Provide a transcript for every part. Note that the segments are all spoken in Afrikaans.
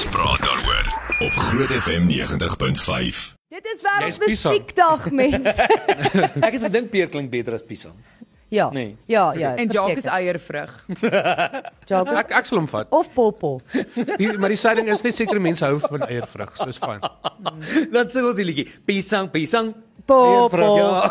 Ons praat daaroor op Groot FM 90.5. Dit is wêreldmusiekdag mens. Ek het gedink peer klink beter as pisang. Ja. Nee. Ja, ja. En Jacques is eiervrug. Jacques Ek ek sal hom vat. of Popo. Die, maar die sê ding is net sekere mense hou van eiervrug, so dis fyn. Dan sing ons die liedjie. Pisang, pisang. Popo. Ja.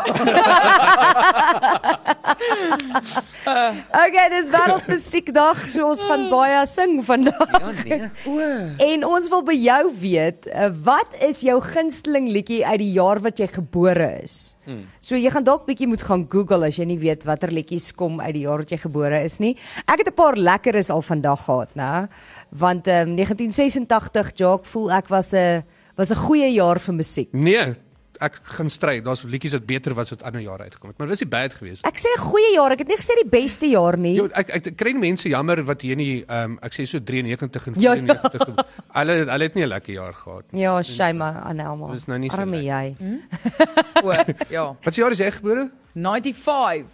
Okay, dis wêreldmusiekdag, so ons gaan baie sing vandag. Ja, nee. En ons wil by jou weet, uh, wat is jou gunsteling liedjie uit die jaar wat jy gebore is? Hmm. So jy gaan dalk bietjie moet gaan Google as jy nie weet watter liedjies kom uit die jaar wat jy gebore is nie. Ek het 'n paar lekkeres al vandag gehad, né? Want um, 1986, Jock, voel ek was 'n was 'n goeie jaar vir musiek. Nee, ek gaan stry. Daar's liedjies wat beter was wat ander jare uitgekom het, maar dis nie bad geweest. Ek sê 'n goeie jaar, ek het nie gesê die beste jaar nie. Jo, ek ek kry mense jammer wat hier nie ehm um, ek sê so 93 en Ja, 94. Ja, Hulle hulle het nie 'n lekker jaar gehad nie. Ja, shame aan Elma. Dis nou nie so Arme jy. O, ja. Wat se jaar is jy gebore? 95.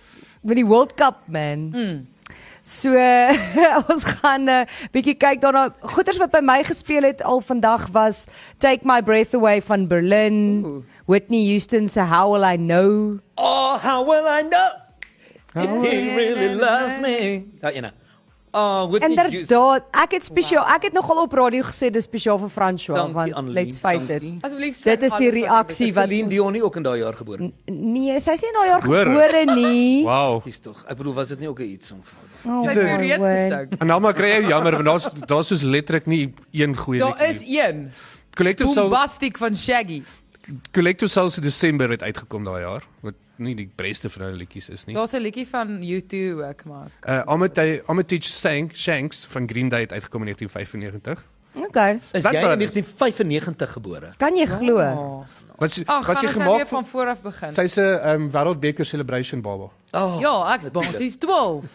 Met die World Cup man. Mm. So ons gaan 'n uh, bietjie kyk daarna. Goeters wat by my gespeel het al vandag was Take My Breath Away van Berlin, Ooh. Whitney Houston se How Will I Know. Oh, how will I know? If he really loves me. Ja, ene. Oh, with Inderdaad, ek het spesiaal ek het nogal op radio gesê dis spesiaal vir François want Annelien, let's face it. Asseblief Dit is die reaksie wat Celine Dion nie ook in daai jaar gebore. Nee, sy sê nou jaar Gebore. nie. Wow. Dis tog. Ek bedoel, was dit nie ook 'n iets om Oh, Sy het reeds word. gesing. En nou maar kry jy jammer want daar's daar's soos letterlik nie een goeie Daar is een. Collective Soul Bombastic van Shaggy. Collective Soul se Desember het uitgekom daai jaar wat nie die beste van hulle liedjies is nie. Daar's 'n liedjie van U2 ook maar. Uh Armitage Armitage Shank Shanks van Green Day het uitgekom in 1995. Okay. Is Wat jy in dit? 1995 gebore? Kan jy glo? Oh. Wat sy- Ag, wat gaan sy nou gemaak van voor af begin. Sy's 'n um, wêreldbeker celebration baba. Oh, Ja, ek's basies 12.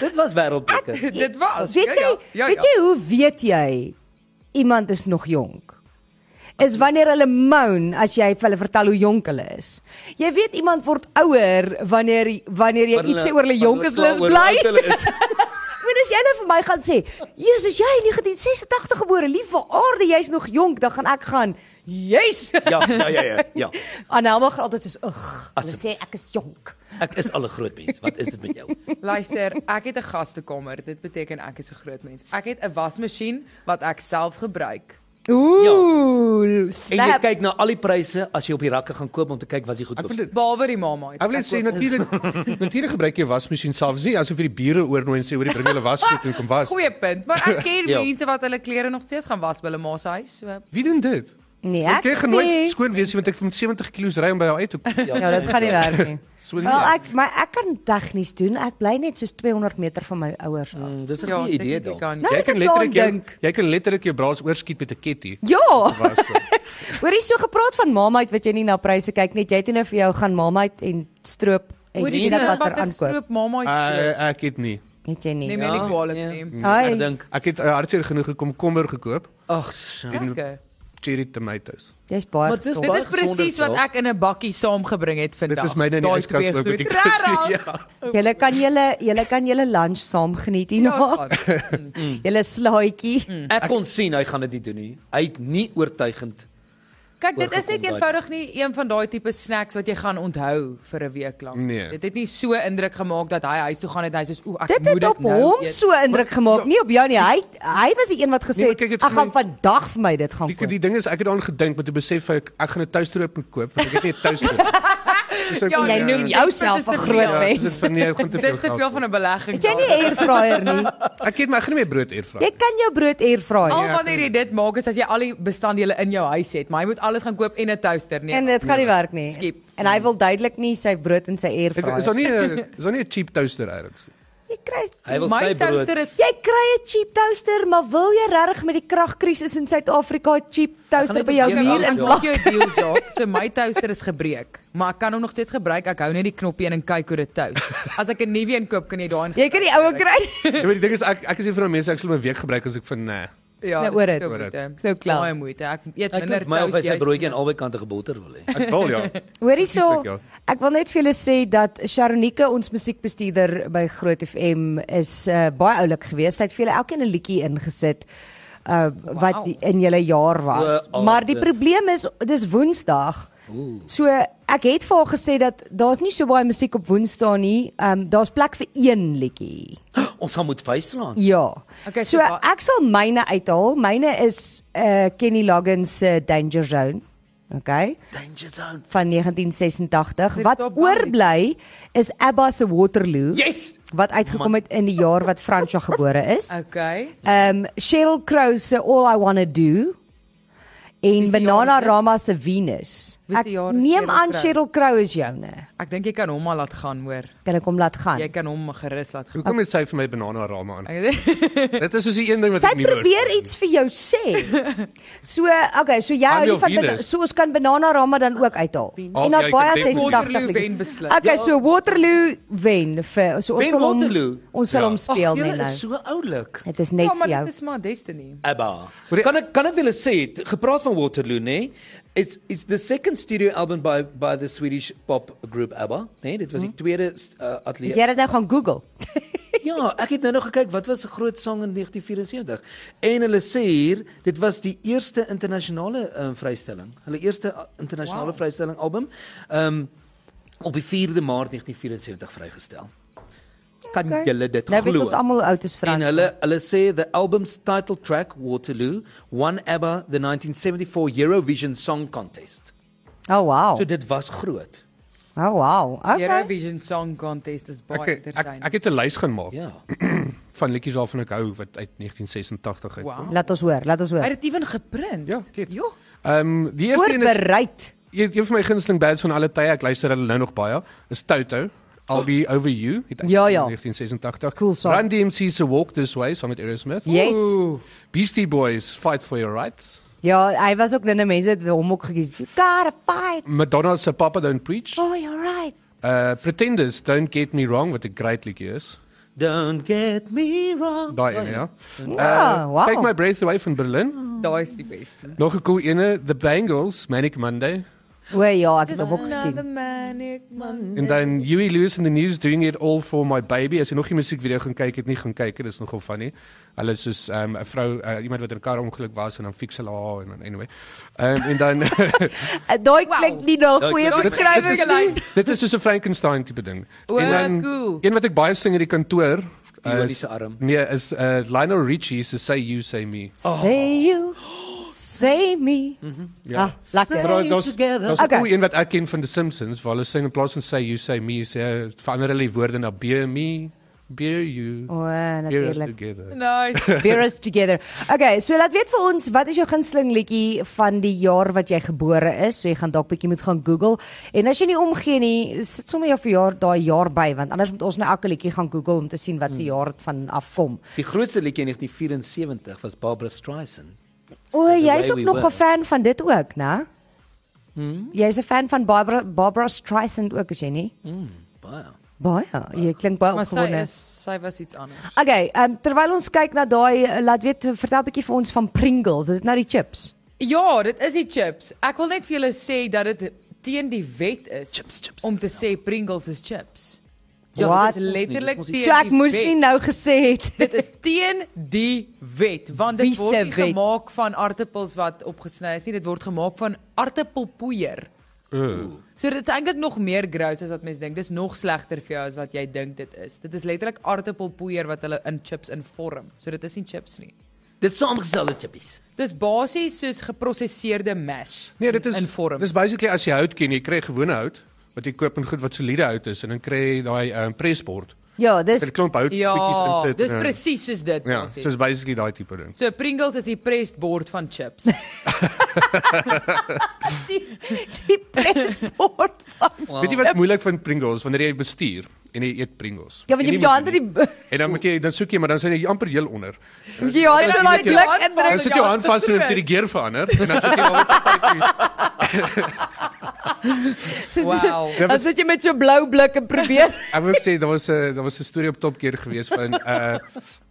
dit was wêreldbeker. Dit was. Weet jy, ja, ja, weet jy hoe weet jy iemand is nog jonk? Is wanneer hulle moan as jy vir hulle vertel hoe jonk hulle is. Jy weet iemand word ouer wanneer wanneer jy iets sê oor hulle jonk is hulle is bly. Want as jy nou vir my gaan sê, "Jesus, jy 1986 gebore, liewe aarde, jy's nog jonk," dan gaan ek gaan, "Jesus." Ja, ja, ja, ja. ja. Anelma gaan altyd soos, "Ugh, hulle sê ek is jonk." Ek is al 'n groot mens. Wat is dit met jou? Luister, ek het 'n gastekamer. Dit beteken ek is 'n groot mens. Ek het 'n wasmasjien wat ek self gebruik. Ooh, En jy kyk na al die pryse as jy op die rakke gaan koop om te kyk wat jy wil dit Behalwe die mamma. Ek wil net sê natuurlik natuurlik gebruik jy wasmasjien self. Sien asof jy die bure oornooi en sê hoor jy bring hulle wasgoed en kom was. Goeie punt, maar ek ken Ja. mense wat hulle klere nog steeds gaan was by hulle ma se huis. So Wie doen dit? Nee, Ek ek kry genooi nie. skoon wees want ek moet 70 kg ry om by jou uit te kom. Ja, dit gaan nie werk nie. So nie. Wel ek maar ek kan tegnies doen. Ek bly net soos 200 meter van my ouers af. Mm, dis 'n ja, goeie idee dalk. kan Nou, Jy kan letterlik dink. jy kan letterlik jou braas oorskiet met 'n ketty. Ja. So. Hoorie so gepraat van Mamait wat jy nie na pryse kyk net. Jy het nou vir jou gaan Mamait en stroop en Hoor jy jy weet wat wat er aankoop. stroop mamma Uh, ek het nie. Het jy nie? Nee, my nie kwaadlik ja. nie. Ek dink, Ek het uh, hartseer genoeg gekom kommer gekoop. ag, so. Lekker. Cherry tomatoes. Jy's baie Maar dis. Dit is presies wat ek in 'n bakkie saamgebring het vandag. Dit is myne in die yskas goed. kuskie. Regtig? Ja. Julle kan julle julle kan julle lunch saam geniet hierna. Ja. Julle slaaitjie. Ek kon sien hy gaan dit nie doen nie. Hy het nie oortuigend. Kyk, dit is net eenvoudig nie een van daai tipe snacks wat jy gaan onthou vir 'n week lank. Nee. Dit het nie so indruk gemaak dat hy huis toe gaan het en hy soos oeh, ek Dit moet het dit op nou hom eet. so indruk gemaak, nie op jou nie. Hy hy was die een wat gesê Nee, maar het kyk, het ek gaan vir vandag vir my dit gaan Die, koop. die ding is ek het daaraan gedink maar toe besef ek ek gaan 'n toaster koop want ek het nie 'n toaster. Ek- Ja, Jy noem dit jouself 'n groot ja, dis mens. van nee, gaan te Dit veel. is te veel van 'n belegging. Het jy nie 'n airfryer nie? Ek het my gaan nie meer brood airfry. Jy kan jou brood airfry. Al wanneer jy dit maak is as jy al die bestanddele in jou huis het, maar jy moet alles gaan koop en 'n toaster nee. En dit gaan nie werk nie. Skip. En hy wil duidelik nie sy brood in sy Is is daar nie 'n is daar nie 'n cheap toaster elders? Jy kry Hy wil My toaster is Jy kry 'n cheap toaster, maar wil jy regtig met die kragkrisis in Suid-Afrika 'n cheap toaster by jou muur in ja. plak? Maak jou 'n deal job. So my toaster is gebreek, maar ek kan hom nog steeds gebruik. Ek hou net die knoppie in en kyk hoe dit toast. As ek 'n nuwe een koop, kan jy daarin Jy kan die oue kry. Ja, maar die ding is ek ek is een van die mense ek sal my week gebruik as ek van nee. Ja, nou oor dit. dis nou klaar. Baie moeite. Ek eet Ek minder dink my of hy sy toast broodjie aan albei kante geboter wil hê. Ek wil ja. Hoorie so, Presieslik, ja. ek wil net vir julle sê dat Sharonike ons musiekbestuurder by Groot FM is uh, baie oulik geweest. Sy het vir julle elkeen 'n liedjie ingesit uh wat Wow. die- in julle jaar was. O, maar die probleem is dis Woensdag. So ek het vir haar gesê dat daar's nie so baie musiek op Woensdae nie. Ehm um, daar's plek vir een liedjie. Ons gaan moet vyslaan. Ja. Okay, so so ek sal myne uithaal. Myne is uh Kenny Loggins se Danger Zone. Okay Danger zone. van 1986. Dit Wat oorbly is ABBA se Waterloo Yes. wat uitgekom het in die jaar wat Fransja gebore is. Okay. Ehm um, Sheryl Crow se All I Wanna Do en Banana dit? Rama se Venus. Ek jaar is neem aan Crow? Sheryl Crow is joune. Ek dink jy kan hom maar laat gaan, hoor. Kan ek hom laat gaan? Jy kan hom gerus laat gaan. Hoekom het sy vir my banana rama aan? Dit is soos die een ding wat Sy ek nie probeer hoor. iets vir jou sê. So, okay, so jy hou van so ons kan Banana Rama dan ook uithaal. Oh, en ja, dan ek baie dink 86 Waterloo liedjies. wen beslis. Okay, so Waterloo wen vir so ons Wen sal hom Waterloo? ons sal Ja. hom speel julle nou. is so oulik. Dit is net Ja, vir maar jou. dit is maar Destiny. ABBA. Kan ek kan ek wil sê, gepraat van Waterloo, nê? It's it's the second studio album by by the Swedish pop group ABBA, nê? Dit was die tweede uh, As atelier. jy dit nou gaan Google. Ja, ek het nou nog gekyk wat was 'n groot sang in 1974. En hulle sê hier, dit was die eerste internasionale um, vrystelling. Hulle eerste uh, internasionale Wow. vrystelling album. Ehm um, op die 4de Maart 1974 vrygestel. Kan Okay. julle dit Nou weet glo? ons almal oud is En Frans. hulle hulle sê the album's title track Waterloo won ABBA the 1974 Eurovision Song Contest. Oh wow. So dit was groot. Oh wow. Okay. Eurovision Song Contest is baie Ek ek, entertaining. ek het 'n lys gaan maak Ja. van liedjies waarvan ek hou wat uit 1986 uit. Wow. Laat ons hoor, laat ons Hy hoor. het dit ewen geprint. Ja, kyk. Jo. Ehm die eerste een is Voorbereid. een een van my gunsteling bands van alle tye, ek luister hulle nou nog baie, is Toto. I'll be over you. Het Ja, ja. 1986. Cool song. Run DMC se Walk This Way saam met Aerosmith. Yes. Ooh. Beastie Boys Fight for Your Rights. Ja, hy was ook net 'n mense het hom ook gekies. You gotta fight. Madonna se Papa Don't Preach. Oh, you're right. Uh Pretenders Don't Get Me Wrong wat 'n great liedjie is. Don't get me wrong. Daai een ja. Ja, wow. Take My Breath Away van Berlin. Daai is die beste. Nog 'n cool ene, The Bangles, Manic Monday. O ja, ek het hom ook gesien. En dan Huey Lewis and the News doing it all for my baby. As jy nog die musiekvideo gaan kyk, het nie gaan kyk, dit is nogal funny. Hulle is soos ehm, 'n um, vrou, uh, iemand wat in 'n kar ongeluk was en dan fix hulle haar en dan anyway. Um, en dan Uh, Daai Wow. klink nie na 'n goeie beskrywing nie. dit is soos 'n Frankenstein tipe ding. O, en dan cool. een wat ek baie sing in die kantoor is se arm. Nee, is uh, Lionel Richie se Say You Say Me. Say you, say me. Ja. Ah, lekker. Maar daar- daar's daar's 'n Okay. cool een wat ek ken van The Simpsons waar hulle sing in plaas van say you say me, sê verander hulle die woorde na beer me, beer you, O, beer us natuurlik. together. Nice. Bear us together. Okay, so laat weet vir ons wat is jou gunsteling liedjie van die jaar wat jy gebore is. So jy gaan dalk bietjie moet gaan Google. En as jy nie omgee nie, sit sommer jou verjaar daai jaar by want anders moet ons nou elke liedjie gaan Google om te sien wat se jaar dit van afkom. Die grootste liedjie in 1974 was Barbara Streisand. O, The jy's Way ook We nog. 'n fan van dit ook, né? Hmm? Jy's 'n fan van Barbara Barbara Streisand ook, is jy nie? Mm, baie. Baie. Jy klink baie Maar sy opgewonde. is sy was iets anders. Okay, um, terwyl ons kyk na daai eh, laat weet vertel 'n bietjie vir ons van Pringles. Is dit nou die chips? Ja, dit is die chips. Ek wil net vir julle sê dat dit teen die wet is Chips, chips, om te sê Pringles is chips. Ja, letterlik Dis mos teen So ek die moes nie nou gesê het. Dit is teen die wet want dit word se nie wet? gemaak van aartappels wat opgesny is nie, dit word gemaak van aartappelpoeier. Uh. So dit is eintlik nog meer gross as wat mense dink. Dis nog slegter vir jou as wat jy dink dit is. Dit is letterlik aartappelpoeier wat hulle in chips invorm. So dit is nie chips nie. Dis saamgestelde chippies. Dis basies soos geprosesseerde mash. Nee, dit is in vorm. Dis basically as jy hout ken, jy kry gewone hout wat jy koop in goed wat soliede hout is en dan kry jy daai um, presbord. Ja, dis Dit klomp hout Ja, bietjies insit. dis en presies soos dit Ja, basies. so is basically daai tipe ding. So Pringles is die pressed board van chips. die, die presbord van. Wow. Weet jy wat moeilik van Pringles wanneer jy bestuur en jy eet Pringles? Ja, want jy En moet jou hande nie- die En dan moet jy dan soek jy maar dan sien jy amper heel onder. moet jy hande in daai blik hand indruk. Dan sit jou hand vas en dit die gear verander en dan sit jy al wow. Dan sit jy met so blou blik en probeer. Ek wil sê daar was 'n daar was 'n storie op Top Gear gewees van 'n uh,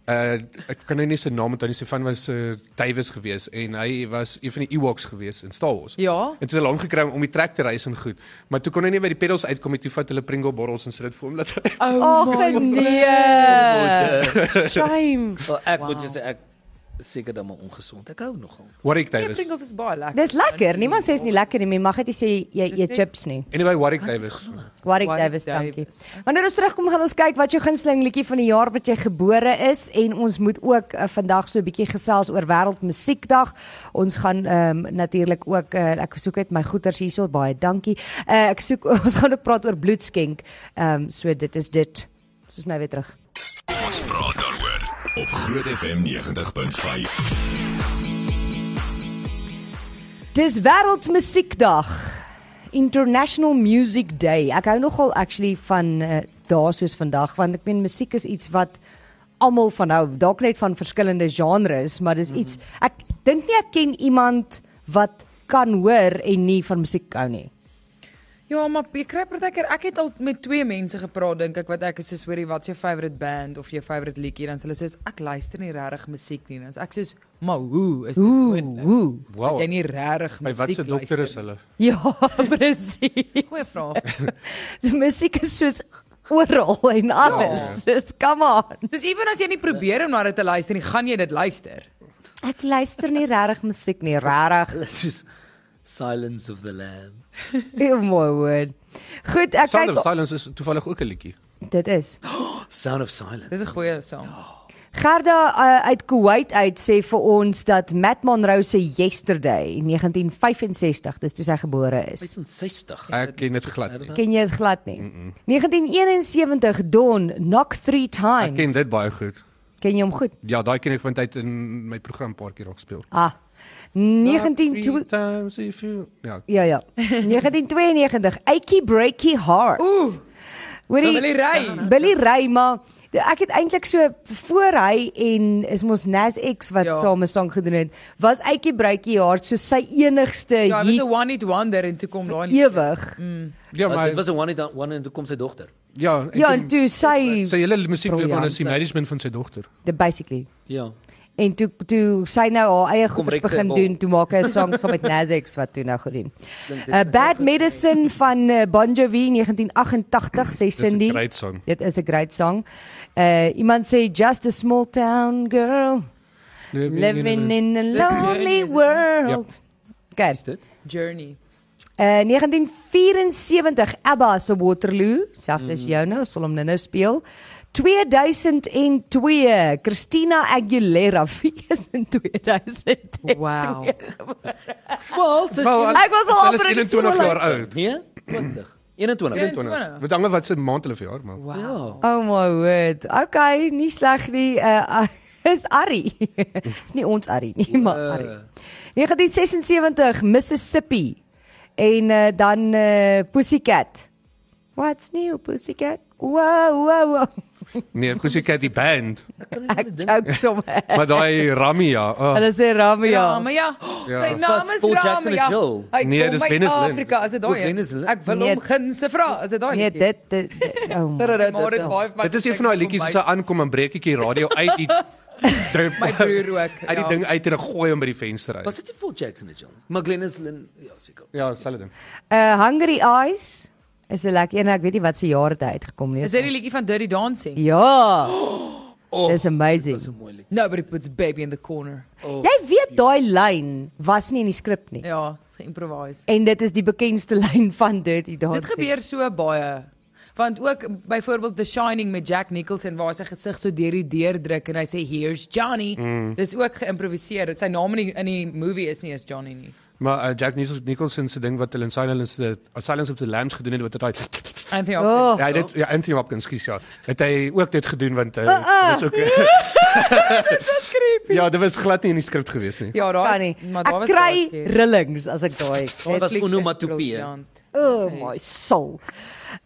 Uh ek kan nou nie sy naam onthou nie. Sy van was uh, Davis gewees en hy was een van die Ewoks gewees in Star Wars. Ja. En toe het hulle hom gekry om die trek te reis en goed. Maar toe kon hy nie by die pedals uitkom nie. Toe vat hulle Pringle borrels en sit dit vir hom laat hy. Oh, Ag nee. Shame. Wel, ek wow. moet sê ek seker dan maar ongesond. Ek hou nogal. Warwick Davis. Pringles is baie lekker. Dis lekker. Niemand sê is nie lekker nie, maar mag dit sê jy eet chips nie. Anyway, Warwick Davis. Warwick Davis, dankie. Wanneer ons terugkom gaan ons kyk wat jou gunsteling liedjie van die jaar wat jy gebore is en ons moet ook uh, vandag so 'n bietjie gesels oor Wêreldmusiekdag. Ons gaan ehm um, natuurlik ook uh, ek soek uit my goeters hierso baie dankie. Uh, ek soek ons gaan ook praat oor bloedskenk. Ehm um, so dit is dit. Ons is nou weer terug. Ons praat daaroor op Groot FM 90.5. Dis Wêreldmusiekdag. International Music Day. Ek hou nogal actually van uh, dae soos vandag want ek meen musiek is iets wat almal van hou. Dalk net van verskillende genres, maar dis iets ek dink nie ek ken iemand wat kan hoor en nie van musiek hou nie. Ja, maar ek kry partykeer ek het al met twee mense gepraat dink ek wat ek is soos hoorie wat's jou favourite band of jou favourite liedjie dan sê hulle sê ek luister nie regtig musiek nie. Dan sê ek soos maar hoe is dit moontlik? ooh. Wow. Jy nie regtig By musiek watse dokter is luister hulle? Ja, presies. Goeie vraag. Die musiek is soos oral en alles. Dis come on. Soos ewen as jy nie probeer om na dit te luister nie, gaan jy dit luister. Ek luister nie regtig musiek nie, regtig. Silence of the Lamb. Oh my word. Goed, ek Sound of kyk Silence is toevallig ook 'n liedjie. dit is. Sound of Silence. Dis 'n goeie sang. Gerda uh, uit Kuwait uit sê vir ons dat Matt Monroe se Yesterday 1965, dis toe sy gebore is. 65. Ek ken dit glad nie. Ken jy dit glad nie? 1971 Dawn Knock 3 Times. Ek ken dit baie goed. Ken jy hom goed? Ja, daai ken ek van tyd in my program 'n paar keer gespeel. Ah. 19 Three times if you Ja. Ja ja. 1992 Achy Breaky Heart. Ooh, Hoorie Billy Ray. Billy Ray maar de- ek het eintlik so voor hy en is mos Nas X wat Ja. saam 'n song gedoen het, was Achy Breaky Heart so sy enigste Ja, dit was hit 'n one hit wonder en toe kom daai ewig. Ja, Maar dit was 'n one and one en toe kom sy dogter. ja, ek Ja, en toe sy sy hele musiekloopbaan Briljant. is die management van sy dogter. the basically Ja. En toe toe sy nou haar eie goeders begin doen, toe maak hy 'n song saam met Nas X wat toe nou gedoen. Uh, Bad Medicine van uh, Bon Jovi 1988 sê Cindy. Dit is 'n great song. Uh iemand sê just a small town girl living in a Journey, lonely is it? world. Okay. Is dit? journey. Uh 1974 ABBA se Waterloo, selfs as jou nou, sal hom nou speel. 2002 Christina Aguilera is in 2002. Wow. Wel, sy Wel, Ek was al amper in 21 skool. jaar oud. Nee, 20. 21. 21. Met hang wat se maand hulle verjaar maar. Wow. Ja. Oh my word. Okay, nie sleg nie. Uh, uh is Arrie. is nie ons Arrie nie, maar Arrie. 1976 Mississippi en uh, dan uh, Pussycat. What's new Pussycat? Wow, wow, wow. Nee, Pussycat die band. Ek joke sommer. Maar daai Ramia. Oh, Hulle sê Ramia. Ja, maar ja. Sy naam is Ramia. Hy Nee, dis Venus Lynn. Afrika, is dit daai? Ek wil Nee. hom gunse vra, is dit daai? Nee, dit dit, dit oh. Maar dit dit is een van daai liedjies as hy aankom en breek ek die radio uit die druk my broer ook. uit die ja. ding uit en ek gooi hom by die venster Was uit. dit nie Paul Jackson en Jill? McGlennis Lynn. Ja, seker. Ja, selfe ding. Uh Hungry Eyes is 'n lekker een, ek weet nie wat se jaar dit uitgekom nie. Is dit die liedjie van Dirty Dancing? Ja. Oh, Dis amazing. Dis 'n mooi lied. Nobody puts baby in the corner. Oh. Jy weet daai lyn was nie in die skrip nie. Ja, geïmprovise. En dit is die bekendste lyn van Dirty Dancing. Dit gebeur so baie. Want ook byvoorbeeld The Shining met Jack Nicholson waar sy gesig so deur die deur druk en hy sê here's Johnny. Mm. Dis ook geïmproviseer. Dit sy naam in die, in die movie is nie eens Johnny nie. Maar uh, Jack Nicholson se ding wat hulle in Silence the uh, Silence of the Lambs gedoen het wat hy daai Anthony Oh. Hopkins. Ja, dit ja Anthony Hopkins skus ja. Het hy ook dit gedoen want uh, Uh, uh. dis ook Ja, dit was glad nie in die skrip gewees nie. Ja, daar kan nie. is maar daar Ek was kry baie keer. rillings as ek daai. Dit was is onomatopee. briljant. Oh my soul.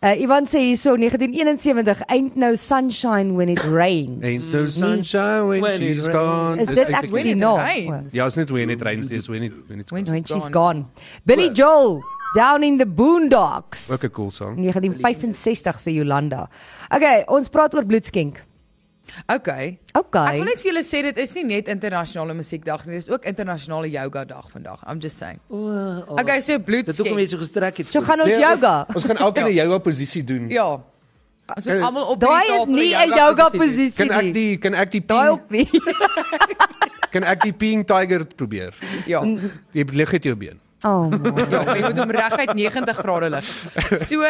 Uh Ivan sê hierso 1971 ain't no sunshine when it rains. Ain't no sunshine when, When she's gone. Is dit eintlik actually die- it no? rains. Ja, is net when it rains, dis when it when it's When gone. When She's she's gone. gone. Billy Joel down in the boondocks. Ook 'n cool song. 1965 sê Jolanda. Okay, ons praat oor bloedskenk. Okay. Okay. Ek wil net vir julle sê dit is nie net internasionale musiekdag nie, dis ook internasionale yoga dag vandag. I'm just saying. O, oh, Okay, so bloed. Dit is ook jy so gestrek het. So gaan ons Nee, yoga. Ons gaan elkeen 'n yoga posisie doen. Ja. Ons moet almal op Daai die is tafel nie 'n yoga posisie Kan ek nie. die kan ek die Daai ping, ook nie. kan ek die ping tiger probeer? Ja. Jy lig dit jou been. Oh. Ja, jy moet hom reguit 90 grade lig. So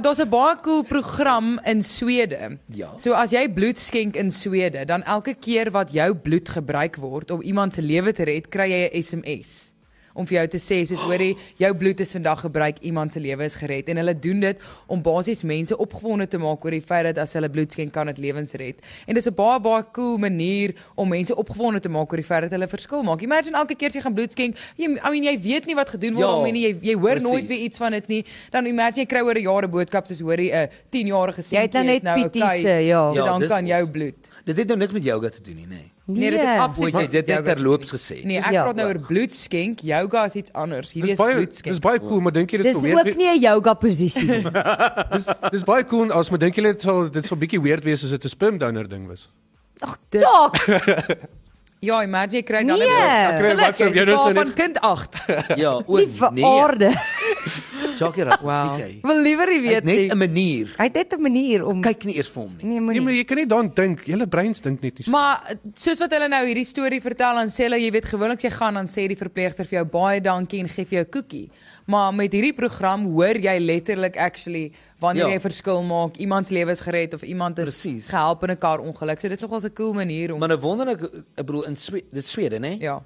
daar's 'n baie cool program in Swede. Ja. So as jy bloed skenk in Swede, dan elke keer wat jou bloed gebruik word om iemand se lewe te red, kry jy 'n SMS om vir jou te sê soos hoorie jou bloed is vandag gebruik iemand se lewe is gered. En hulle doen dit om basies mense opgewonde te maak oor die feit dat as hulle bloed skenk kan dit lewens red. En dis 'n baie baie cool manier om mense opgewonde te maak oor die feit dat hulle verskil maak. Imagine elke keer as jy gaan bloed skenk jy I mean jy weet nie wat gedoen word Ja, daarmee nie. Jy jy hoor precies. nooit weer iets van dit nie. Dan imagine jy kry oor 'n jaar 'n boodskap soos hoorie 'n 10-jarige seentjie Jy het nou is net PT's, ja. ja, Ja, dan dis kan jou bloed Dit het nou niks met yoga te doen nie, nê. Nee, dit het Nee. absoluut niks dit net te terloops gesê. Nee, ek Ja. praat nou oor bloed skenk. Yoga is iets anders. Hierdie Dis is baie bloed dis baie cool, maar dink jy dit Dis sou ook weird nie 'n yoga posisie nie. dis dis baie cool as maar dink jy dit sal dit sal bietjie weird wees as dit 'n sperm donor ding was. Ag, dalk. Ja, imagine jy kry dan Nee. Ek kry wat sou jy nou sou van net- kind 8. Ja, o nee. aarde. Jackie Ras. Wow. Kyk. Wil liewer nie weet het net nie. 'n manier. Hy het net 'n manier om Kyk nie eers vir hom nie. Nee, Nee, maar moenie. jy kan nie daaraan dink. Julle breins dink net nie. so. Maar soos wat hulle nou hierdie storie vertel dan sê hulle jy weet gewoonlik jy gaan dan sê die verpleegster vir jou baie dankie en gee vir jou 'n koekie. Maar met hierdie program hoor jy letterlik actually wanneer Ja. jy verskil maak, iemand se lewe is gered of iemand is Presies. gehelp in 'n kar ongeluk. So dis nogal 'n cool manier om Maar nou wonder ek, ek bedoel in Swede, dis Swede, nê? ja.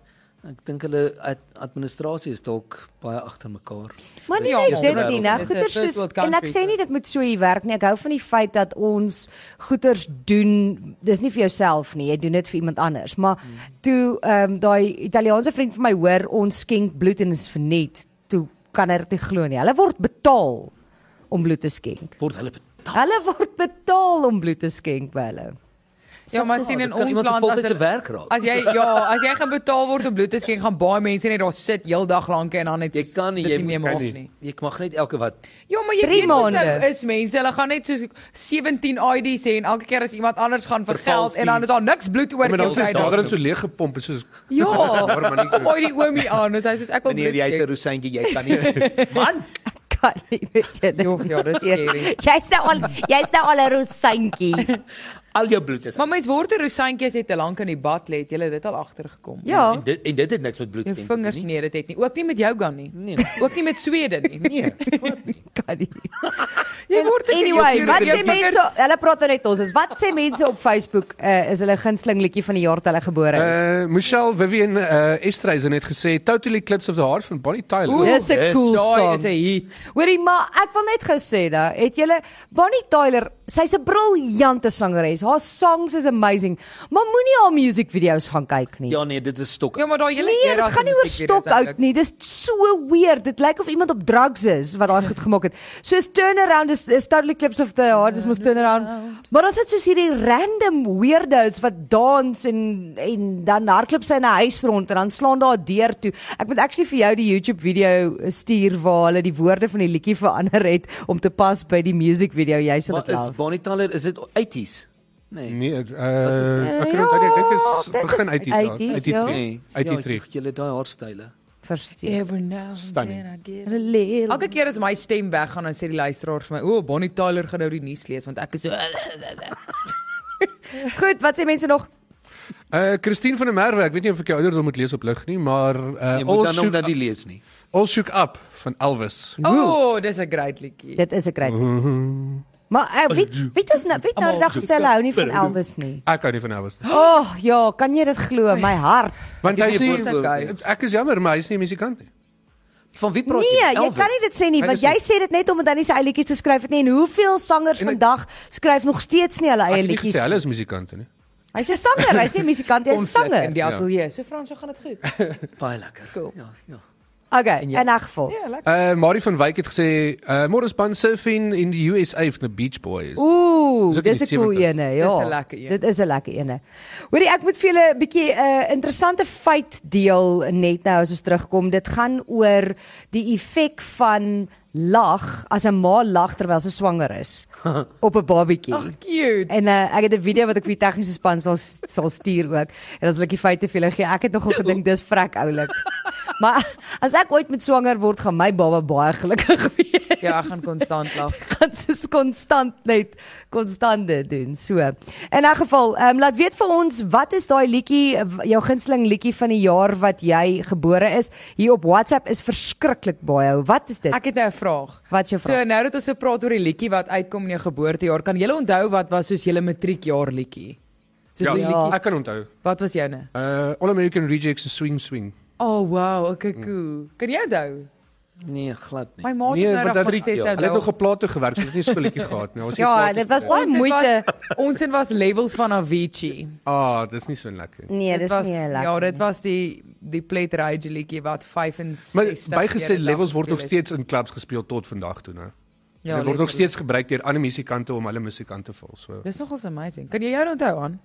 Ek dink hulle ad, administrasie is dalk baie agter mekaar. Maar nie Ja, dit wêreld. nie, nou first soos en ek sê nie dit moet so hier werk nie. Ek hou van die feit dat ons goeders doen, dis nie vir jouself nie, jy doen dit vir iemand anders. Maar toe ehm um, daai Italiaanse vriend van my hoor ons skenk bloed en is verniet, toe kan hy dit nie glo nie. Hulle word betaal om bloed te skenk. Word hulle betaal? Hulle word betaal om bloed te skenk by hulle. Ja, maar sien in ons land as hulle werk raak? As jy ja, as jy gaan betaal word om bloed te skenk, gaan baie mense net daar sit heeldag lank en dan net Jy kan nie, dit jy nie kan nie. Jy mag net elke wat Ja, maar jy Drie weet mos is mense, hulle gaan net soos 17 ID's hê en elke keer as iemand anders gaan vir geld en dan is daar niks bloed oor Ja, Maar tyd daar daar. dan so leeg gepomp is soos Ja. Maar die oomie aan, en sy sê ek wil Wanneer bloed jy 'n skenk. rosientjie, jy kan nie. Man, Kan nie weet jy. Jo, ja, dis scary. Jy's nou al jy's nou al 'n rosantjie. Al jou bloed is. Maar mens word 'n rosantjie as jy te lank in die bad lê, het jy dit al agtergekom. Ja. En dit en dit het niks met bloed Jou te doen vingers nie. nee, dit het nie. Ook nie met yoga nie. Nee. Ook nie met Swede nie. Nee. Kan nie. Jy word seker Anyway, jou- wat jou sê mense? Hulle praat net ons. Is wat sê mense op Facebook uh, is hulle gunsteling liedjie van die jaar wat hulle gebore is? Uh Michelle Vivian uh Estreisen het gesê Totally Eclipse of the Heart van Bonnie Tyler. Oeh, Dis 'n cool Daai song. is 'n hit. Hoorie, maar ek wil net gou sê da, het julle Bonnie Tyler, sy's 'n briljante sangeres. Haar songs is amazing, maar moenie haar musiekvideo's gaan kyk nie. Ja nee, dit is stok. Ja, maar daai hele Nee, era gaan nie oor stok out nie. Dis so weird. Dit lyk of iemand op drugs is wat daai goed gemaak het. Soos Turnaround is, is totally clips of the heart is mos Turnaround. Maar dan sit soos hierdie random weirdos wat dans en en dan hardloop sy in 'n huis rond en dan slaan daar 'n deur toe. Ek moet actually vir jou die YouTube video stuur waar hulle die woorde van die liedjie verander het om te pas by die music video. Jy sal dit love. Bonnie Tyler is dit 80s? Nee. Nee, uh, Eh, ek ja, kan onthou ek dink is dit is begin 80s. 80s, ja. 83. Nee. 83. Ja, julle daai haarstyle. Verseker. Ever now Stunning. Elke keer as my stem weggaan dan sê die luisteraars vir my, "O, Bonnie Tyler gaan nou die nuus lees want ek is so Goed, wat sê mense nog? Uh Christine van der Merwe, ek weet nie of ek jou ouderdom moet lees op lig nie, maar uh Jy moet All dan Shook, dat die lees nie. All Shook Up van Elvis. O, oh, dis 'n great liedjie. Dit is 'n kry. Maar uh, weet weet ons nou weet nou dag gesê hulle hou nie van Elvis nie. Ek hou nie van Elvis nie. O, oh, ja, kan jy dit glo? My hart. Want Ek hy sê ek is jammer, maar hy's nie 'n musikant nie. Van wie praat Nee, jy? jy kan nie dit sê nie want jy sê dit net omdat hy nie sy eie liedjies geskryf het nie en hoeveel sangers En ek- vandag skryf nog steeds nie hulle Ek eie het nie liedjies. gesê hulle is musikante nie. Hy's 'n sanger, hy's nie musikant, hy's 'n Konflik in sanger. die Ja. ateljee. So Frans, so gaan dit goed. baie lekker. Cool. Ja, ja. Okay, En jy- in 'n geval. Ja, lekker. Uh Marie van Wyk het gesê uh môre span surfing in die USA van the Beach Boys. Ooh, Dis 'n die cool 70s. ene, ja. Dis 'n lekker een. Dit is 'n lekker ene. Hoorie, ek moet vir julle 'n bietjie 'n uh, interessante feit deel net nou as ons terugkom. Dit gaan oor die effek van lag as 'n ma lag terwyl sy swanger is op 'n babatjie. Ag cute. En uh, ek het 'n video wat ek vir die tegniese span sal sal stuur ook. En as ek die feite vir hulle gee, ek het nogal gedink dis vrek oulik. maar as ek ooit met swanger word, gaan my baba baie gelukkig wees. Ja, ek gaan konstant lag. gaan soos konstant net konstant dit doen. So. In 'n geval, ehm um, laat weet vir ons wat is daai liedjie jou gunsteling liedjie van die jaar wat jy gebore is. Hier op WhatsApp is verskriklik baie. Wat is dit? Ek het nou 'n vraag. Wat is jou So vraag? nou dat ons so praat oor die liedjie wat uitkom in jou geboortejaar, kan jy onthou wat was soos julle matriekjaar liedjie? Soos Ja, liedjie. ek kan onthou. Wat was joune? Uh All American Rejects se Swing Swing. Oh wow, okay cool. Kan jy onthou? Nee, glad nie. My ma het Nee, nou nog dat gesê sy Hulle het nog op plate gewerk, so dit het nie liedjie gehad nie. Ons het Ja, dit was baie moeite. Ons het was levels van Avicii. Ah, dis nie so lekker. nie. Nee, Dit dis was, nie lekker. Ja, dit was die die Plate Rage liedjie wat 65 Maar keer bygesê 'n dag levels word nog steeds in clubs gespeel tot vandag toe, né? Ja, dit word nog steeds gebruik deur ander musikante om hulle musiek aan te vul, so. Dis nogals amazing. Kan jy jou onthou aan?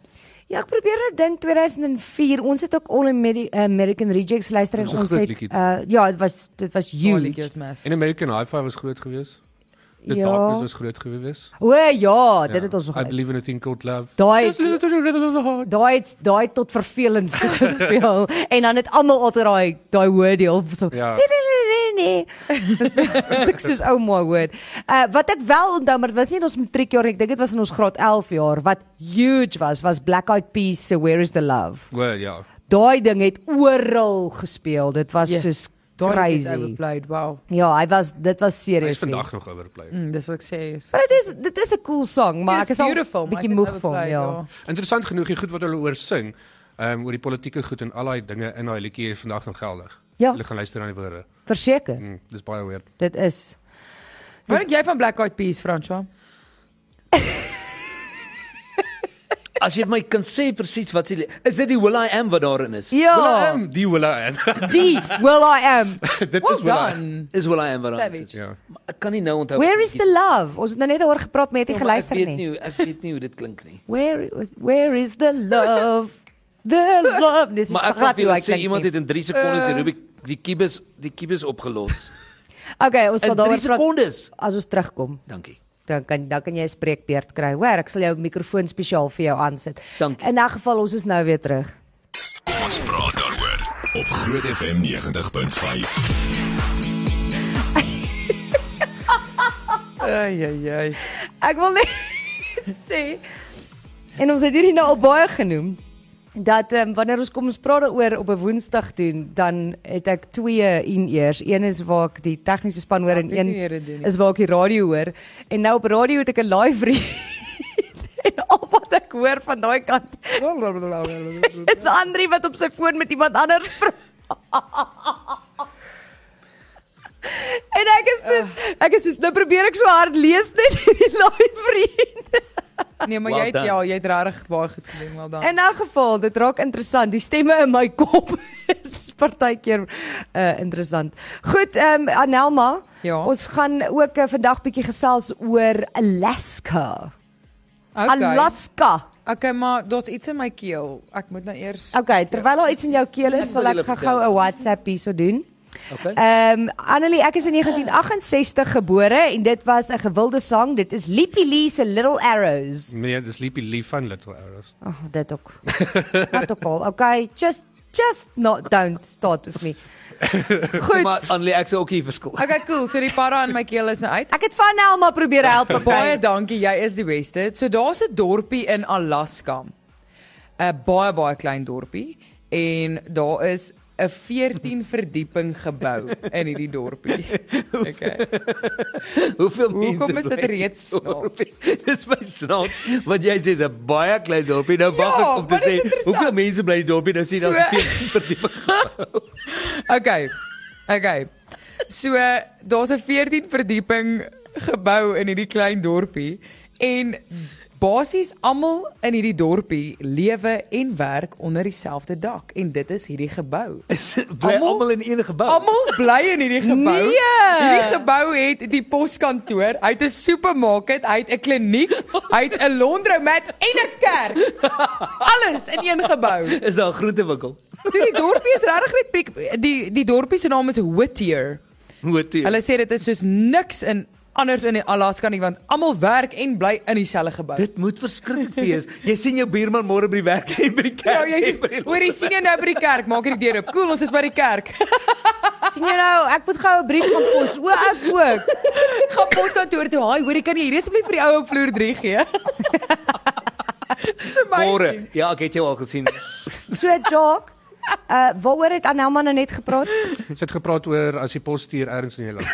Ja, ek probeer dit dink 2004. Ons het ook All Ameri American Rejects luister en ons het uh ja, dit was dit was huge. En American Hi-Fi was groot geweest. The Ja. Darkness was groot geweest. O ja, dit het ons nog. I believe in a thing called love. Daai daai het daai tot vervelend gespeel en dan het almal altyd daai daai woord deel so. Ja. Nee. Ek soos ou my word. Uh wat ek wel onthou, maar dit was nie in ons matriekjaar nie. Ek dink dit was in ons graad 11 jaar wat huge was, was Black Eyed Peas se Where is the Love. Well, ja. Daai ding het oral gespeel. Dit was Ja, soos crazy. overplayed. Wow. Ja, hy was dit was serieus. vandag nog overplay. Mm, dis wat ek sê. Maar dit is dit is 'n cool song, maar ek is al bietjie moeg van overplayed, ja. Interessant genoeg, die goed wat hulle oor sing, ehm um, oor die politieke goed en al daai dinge in daai liedjie is vandag nog geldig. Ja. Hulle gaan luister na die woorde. Verseker. Mm, dis baie weird. Dit is Wat dink jy van Black Eyed Peas, François? As jy my kan sê presies wat sê is dit die Will I Am wat daarin is? Ja, Will I am die will I am. die Will I Am. Dit Well is will I. done. Is Will I Am wat daarin is? Ja. Ek kan nie nou onthou. Where is the love? Ons het nou net daaroor gepraat, maar jy het nie Ja, geluister Ek weet nie. nie, ek weet nie hoe dit klink nie. Where is- where is the love? The love. Dis Maar ek kan vir hoe sê iemand het in 3 sekondes die Rubik die kubus die kubus opgelos. Okay, ons sal In 3 daaroor praat sekondes. as ons terugkom. Dankie. Dan kan dan kan jy 'n spreekbeurt kry. Hoor, ek sal jou mikrofoon spesiaal vir jou aansit. Dankie. In 'n geval ons is nou weer terug. Ons praat daaroor op Groot FM 90.5. Ai ai ai. Ek wil net sê en ons het hierdie nou al baie genoem dat um, wanneer ons kom ons praat daaroor op 'n Woensdag doen, dan het ek twee in-ears. Een is waar ek die tegniese span hoor en Ek weet een is waar ek die radio hoor. En nou op radio het ek 'n live read. en al wat ek hoor van daai kant is Andri wat op sy foon met iemand anders praat. En ek is soos ek is soos nou probeer ek so hard lees net hierdie live read. Nee, maar Well jy het done. ja, jy het regtig baie goed gedoen, wel dan. In 'n geval, dit raak interessant. Die stemme in my kop is partykeer uh interessant. Goed, ehm um, Anelma, Ja. ons gaan ook uh, vandag bietjie gesels oor Alaska. okay. Alaska. Okay, maar daar's iets in my keel. Ek moet nou eers Okay, terwyl daar iets in jou keel is, sal ek gou-gou. 'n WhatsApp hierso doen. Okay. Ehm um, Annelie, ek is in 1968 gebore en dit was 'n gewilde sang. Dit is Lippy Lee se Little Arrows. Nee, dis Sleepy Lee van Little Arrows. Ag, oh, dit ook. Wat ook al. Okay, just just not don't start with me. Goed. Maar Annelie, ek sou ook hier verskil. Okay, cool. So die para in my keel is nou uit. Ek het van Elma probeer help. Baie Okay. dankie, jy is die beste. So daar's 'n dorpie in Alaska. 'n Baie baie klein dorpie en daar is 'n 14 verdieping gebou in hierdie dorpie. Okay. Hoeveel mense? Hoekom is dit reeds dorpie? Dis my snaaks. Wat jy sê is 'n baie klein dorpie. Nou wag Ja, ek om te sê hoeveel mense bly in die dorpie? Nou sien So- ons 14 verdieping. Okay. Okay. So daar's 'n 14 verdieping gebou in hierdie klein dorpie en basies almal in hierdie dorpie lewe en werk onder dieselfde dak en dit is hierdie gebou. Bly Almal- in een gebou. Almal bly in hierdie gebou. Nee! Hierdie gebou het die poskantoor, hy het 'n supermarket, hy het 'n kliniek, hy het 'n laundromat en 'n kerk. Alles in een gebou. Is daar 'n groentewinkel? Toe die dorpie is regtig net piek die die dorpie se naam is Whittier. Hotel. Hulle sê dit is soos niks in anders in Alaska nie want almal werk en bly in dieselfde gebou. Dit moet verskriklik wees. Jy sien jou buurman môre by die werk en by die Ja, kerk. jy en by die- hoor jy sien jy nou by die kerk, maak jy die deur oop. Cool, ons is by die kerk. sien jy nou, ek moet gou 'n brief gaan pos. O, ek ook. Gaan poskantoor toe. Haai, hoor jy kan jy hier asseblief vir die ou op vloer 3 gee? Dis Môre. Ja, ek het jou al gesien. So Jock, uh waaroor het Anelma nou net gepraat? Ons het gepraat oor as jy pos stuur ergens in jou land.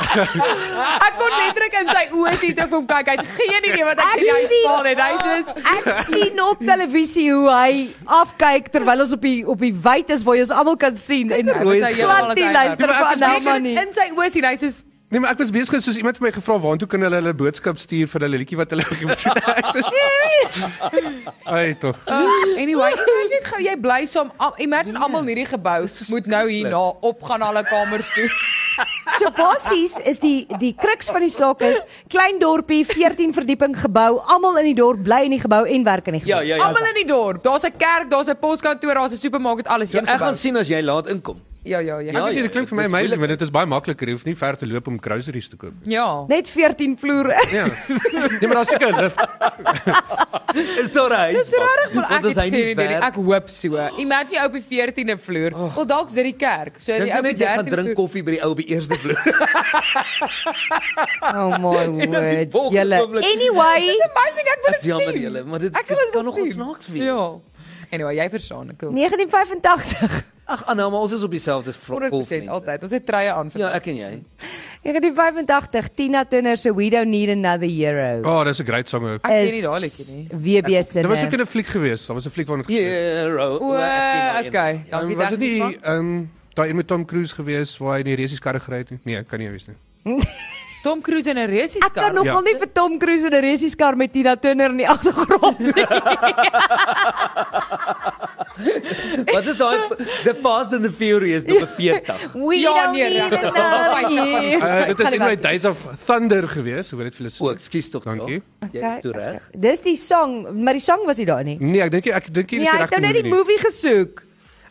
Ek kon letterlik in sy oë sien toe ek hom kyk. Hy het geen idee wat ek in hy sien- spaal het. Hy sê Ek sien op televisie hoe hy afkyk terwyl ons op die op die wyd is waar jy ons almal kan sien en rooi glad nie luister vir Anelma nie. in sy oë sien hy sê Nee, maar ek was besig soos iemand het my gevra waartoe kan hulle hulle boodskap stuur vir hulle liedjie wat hulle moet doen. Ai tog. Anyway, jy net gou jy bly saam. Al- Imagine almal in hierdie gebou moet nou hierna opgaan na hulle kamers toe. So basies is die die kruks van die saak is klein dorpie 14 verdieping gebou, almal in die dorp bly in die gebou en werk in die gebou. Ja, ja, ja. Almal in die dorp. Daar's 'n kerk, daar's 'n poskantoor, daar's 'n supermark, alles Ja, een ek gebou. gaan sien as jy laat inkom. Ja, ja, ja. Ek Ja, weet nie, ja, dit klink vir my is amazing want dit is baie makliker. Jy hoef nie ver te loop om groceries te koop. Ja. Net 14 vloere. Ja. Nee, maar daar's seker 'n lift. Is daar 'n huis? Dis regtig Want ek het geen nie idee. nie. Ek hoop so. Imagine jy op die 14de vloer. Wel dalk is dit die kerk. So Dink die ou op net jy gaan 13de drink koffie by die ou op die eerste vloer? Oh my word. Julle. Anyway, Amazing, ek wil Ek dit jammer sien. julle, maar dit Ek wil dit kan nogal sien. snaaks wees. Ja. Anyway, jy verstaan, cool. 1985. Ag Anna, maar ons is op dieselfde golf. 100% altyd. Ons het treie aan vir Ja, ek en jy. 1985 Tina Turner se We Don't Need Another Hero. Oh, dis 'n great song ook. Ek ken nie daai liedjie nie. WB se. Dit was ook in 'n fliek geweest. Daar was 'n fliek het gespeel. Hero. O, okay. Um, Dankie was dit nie ehm um, daai een met Tom Cruise geweest waar hy in die resies karre gery het nie? Nee, kan nie wees nie. Tom Cruise in 'n resies Ek kan nogal Ja. nie vir Tom Cruise in 'n resieskar met Tina Turner in die agtergrond sien. Wat is daai The Fast and the Furious nommer 40? We Ja, don't nee, need regtig. Uh, dit is in my. Days of Thunder geweest, hoe wil dit vir hulle O, ekskuus tog. Dankie. Ja. Jy is toe reg. Dis die song, maar die song was nie daar nie. Nee, ek dink ek dink jy Nee, is hy die het nou net die movie gesoek.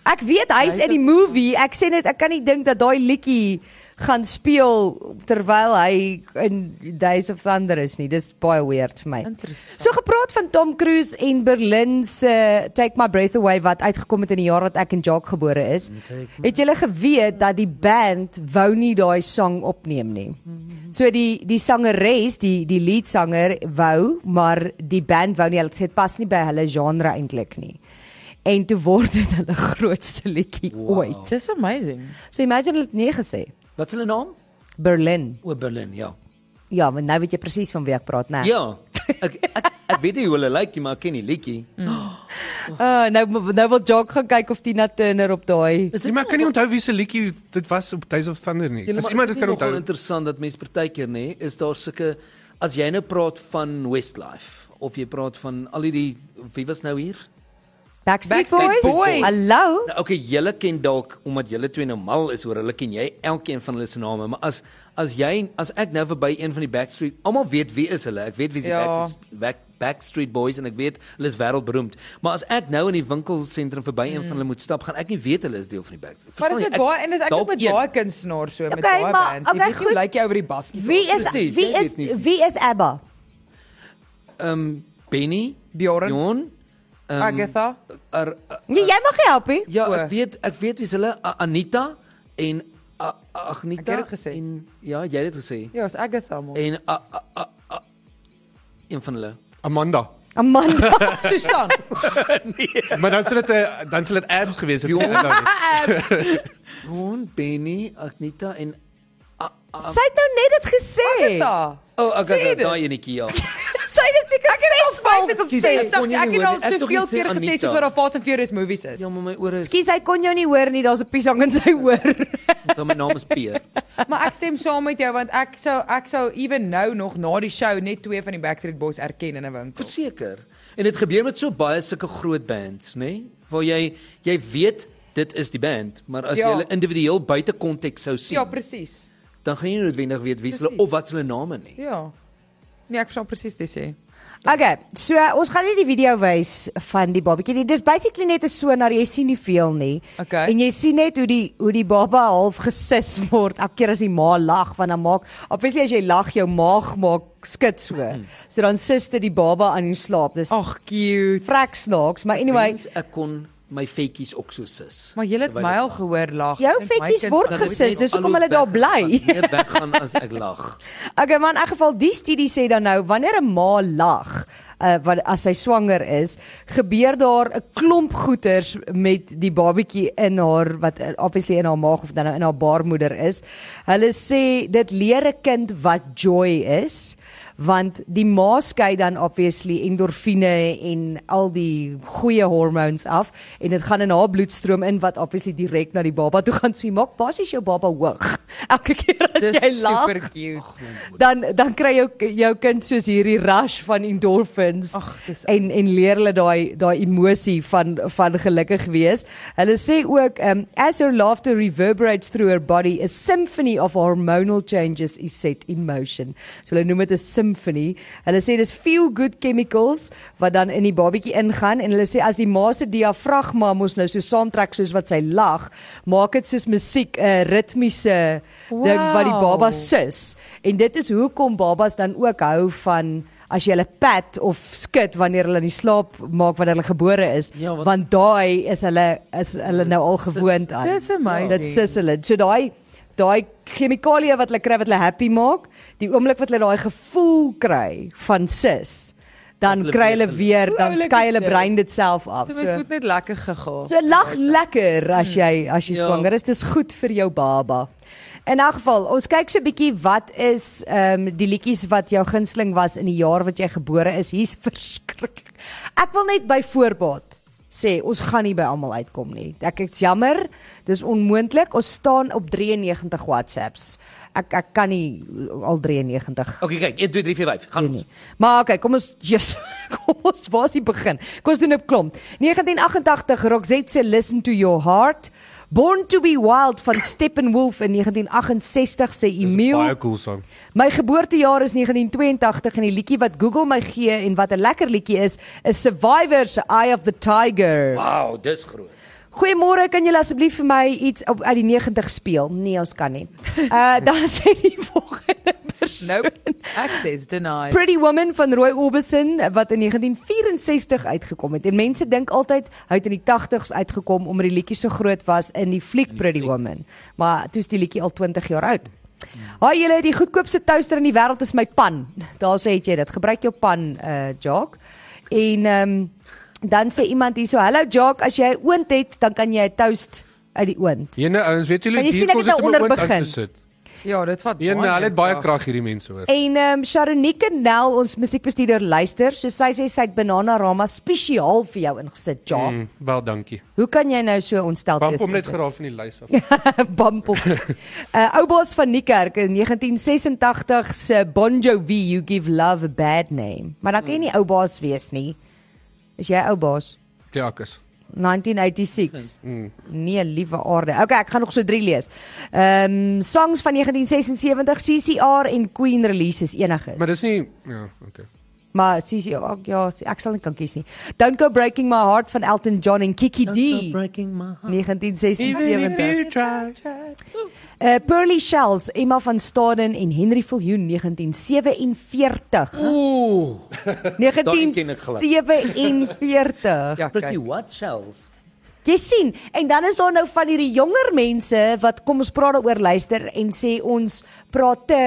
Ek weet hy's in die movie. Ek sê net ek kan nie dink dat daai liedjie gaan speel terwyl hy in Days of Thunder is nie. Dis baie weird vir my. Interessant. So gepraat van Tom Cruise en Berlin se Take My Breath Away wat uitgekom het in die jaar wat ek en Jacques gebore is. Het julle geweet dat die band wou nie daai sang opneem nie. So die die sangeres, die die leadsanger wou, maar die band wou nie. Hulle sê dit pas nie by hulle genre eintlik nie. En toe word dit hulle grootste liedjie Wow. ooit. Dis amazing. So imagine hulle het nee gesê. Wat is hulle naam? Berlin. O, Berlin, ja. Ja, want nou weet jy presies van wie ek praat, né? Ja. Ek ek, ek weet nie hoe hulle lyk nie, maar ek ken die liedjie. Uh, nou nou wil Jock gaan kyk of Tina Turner op daai Nee, maar ek kan nie onthou wie se liedjie dit was op Days of Thunder nie. Julle As maar iemand dit dit is kan onthou. interessant dat mense partykeer nê, is daar sulke as jy nou praat van Westlife of jy praat van al hierdie wie was nou hier? Backstreet, Backstreet Boys. Boys. Hallo. Nou okay, julle ken dalk omdat julle twee nou mal is oor hulle ken jy elkeen van hulle se name, maar as as jy as ek nou verby een van die Backstreet, almal weet wie is hulle. Ek weet wie die Ja. Backstreet, Back, Backstreet Boys en ek weet hulle is wêreldberoemd. Maar as ek nou in die winkelsentrum verby een van hulle moet stap, gaan ek nie weet hulle is deel van die Backstreet. Maar dit is met jy? baie en dis ek dalk ook met een. baie kunstenaars so met Okay, baie maar- band. Jy okay, weet nie hoe goed. lyk jy oor die bas nie. Wie is Presies, wie jy is weet wie is ABBA? Ehm um, Benny, Bjorn, Jon, ehm Agatha. Ar, Nee, jy mag help nie. Ja, ek weet ek weet wie's hulle Anita en Agnita. En ja, jy het dit gesê. Ja, is Agatha mos. En a, a, a, a, een van hulle. Amanda. Amanda. Susan. Maar dan sal dit 'n dan sal dit abs gewees het. Jo. nie Amanda nie. Ron, Benny, Agnita en a, a, Sy het nou net dit gesê. Agatha. Oh, dit. daai enetjie ja. Sy het dit seker ses Vyf keer of gesê. ses dag. kon jy Ek het al. Ek het soveel keer gesê so vir 'n Fast and Furious movies is. Ja, maar my ore is Skus, hy kon jou nie hoor nie. Daar's 'n piesang in sy oor. dan my naam is Peer. Maar ek stem saam met jou want ek sou ek sou ewen nou nog na die show net twee van die Backstreet Boys erken in 'n winkel. Verseker. En dit gebeur met so baie sulke groot bands, nê? Nee? Waar jy jy weet dit is die band, maar as Ja. jy hulle individueel buite konteks sou sien, Ja, presies. dan gaan jy nie noodwendig weet wie hulle of wat hulle name nie. Ja. Nee, ek verstaan presies wat jy sê. Okay, so ons gaan nie die video wys van die babatjie nie. Dis basically net 'n sonar, jy sien nie veel nie. Okay. En jy sien net hoe die hoe die baba half gesis word elke keer as die ma lag, want dan maak obviously as jy lag jou maag maak skud so. So dan sis dit die baba aan jou slaap. Dis Ag cute. vrek snaaks, maar anyway, ek kon my vetjies ook so sis. Maar jy het my al gehoor lag. Jou vetjies word gesis, dis hoekom hulle daar bly. Meer weggaan as ek lag. Okay, maar in elk geval die studie sê dan nou wanneer 'n ma lag, uh, wat as sy swanger is, gebeur daar 'n klomp goeters met die babatjie in haar wat uh, obviously in haar maag of dan nou in haar baarmoeder is. Hulle sê dit leer 'n kind wat joy is want die ma skei dan obviously endorfine en al die goeie hormones af en dit gaan in haar bloedstroom in wat obviously direk na die baba toe gaan so jy maak basies jou baba hoog elke keer as Dis jy lag super cute. dan dan kry jou jou kind soos hierdie rush van endorphins Ag, dis en en leer hulle daai daai emosie van van gelukkig wees. Hulle sê ook um as her laughter reverberates through her body a symphony of hormonal changes is set in motion. So hulle noem dit 'n symphony. Hulle sê dis feel good chemicals wat dan in die babatjie ingaan en hulle sê as die ma se diafragma mos nou so saamtrek soos wat sy lag, maak dit soos musiek 'n ritmiese ding wat die Wow. baba sis. En dit is hoekom babas dan ook hou van as jy hulle pat of skud wanneer hulle in die slaap maak wanneer hulle gebore is, Ja, want- want daai is hulle is hulle nou al gewoond aan. Dis amazing. Dit sis hulle. So daai daai chemikalieë wat hulle kry wat hulle happy maak, die oomblik wat hulle daai gevoel kry van sis, dan kry hulle weer dan skei hulle dit? brein dit self af. So mens moet net lekker gegaan. So lag lekker as jy as jy Ja. swanger is. Dis goed vir jou baba. In 'n geval, ons kyk so 'n bietjie wat is ehm um, die liedjies wat jou gunsteling was in die jaar wat jy gebore is. Hier's verskriklik. Ek wil net by voorbaat sê ons gaan nie by almal uitkom nie. Ek is jammer. Dis onmoontlik. Ons staan op 93 WhatsApps. Ek ek kan nie al 93 Okay, kyk, 1 2 3 4 5. Gaan Nee, nee. Maar okay, kom ons yes, kom ons waar is die begin? Kom ons doen 'n klomp. 1988 Roxette se Listen to Your Heart. Born to be Wild van Steppenwolf in 1968 sê Emil. baie cool song. My geboortejaar is 1982 en die liedjie wat Google my gee en wat 'n lekker liedjie is, is Survivor se Eye of the Tiger. Wow, dis groot. Goeiemôre, kan julle asseblief vir my iets op uit die 90 speel? Nee, ons kan nie. Uh dan sê die volgende persoon. Nope. Access denied. Pretty Woman van Roy Orbison wat in 1964 uitgekom het. En mense dink altyd hy het in die 80s uitgekom omdat die liedjie so groot was in die fliek Pretty Woman. Maar toe is die liedjie al 20 jaar oud. Haai julle, die goedkoopste toaster in die wêreld is my pan. Daarso het jy dit. Gebruik jou pan uh Jock. En ehm um, dan sê iemand hierso, "Hallo Jock, as jy 'n oond het, dan kan jy 'n toast uit die oond." Jene ouens, weet julle Kan jy die sien ek kos het het om daaronder 'n oond aan begin? te sit. Ja, dit vat Jene, hulle het baie krag. hierdie mense hoor. En ehm um, Sharonike Nel, ons musiekbestuurder luister, so sy sê sy het Bananarama spesiaal vir jou ingesit, Jock. Mm, wel, dankie. Hoe kan jy nou so ontstel wees? kom net dit? geraaf van die lys af. Bump op. Uh ou baas van Niekerk in 1986 se Bon Jovi You Give Love a Bad Name. Maar dan kan jy nie ou baas wees nie. Is jy ou baas? Ja, ek is. 1986. Mm. Nee, liewe aarde. Okay, ek gaan nog so 3 lees. Ehm um, songs van 1976 CCR en Queen releases eniges. Maar dis nie ja, okay. Maar CCR ook ja, ek sal nie kan kies nie. Don't Go Breaking My Heart van Elton John en Kiki D. breaking my heart. 1976. Uh Pearly Shells, Emma van Staden en Henry Viljoen 1947. Ooh, Daai ken ek glad. 1947. Ja, pretty what shells. Jy sien, en dan is daar nou van hierdie jonger mense wat kom ons praat daaroor luister en sê ons praat te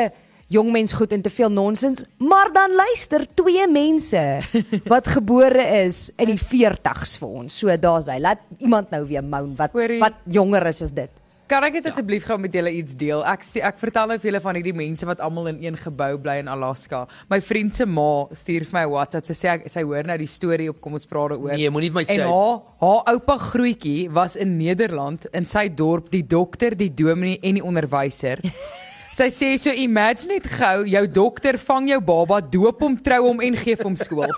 jong mens goed en te veel nonsens, maar dan luister twee mense wat gebore is in die 40's vir ons. So daar's hy. Laat iemand nou weer moan wat Hoorie. wat jonger is as dit. Kan ek net asseblief gou met julle iets deel? Ek sê ek vertel nou vir julle van hierdie mense wat almal in een gebou bly in Alaska. My vriend se ma stuur vir my WhatsApp. Sy sê ek, sy hoor nou die storie op kom ons praat daaroor. Nee, moenie vir my sê. En haar haar oupa grootjie was in Nederland in sy dorp die dokter, die dominee en die onderwyser. Sy sê so imagine net gou jou dokter vang jou baba, doop hom, trou hom en gee vir hom skool.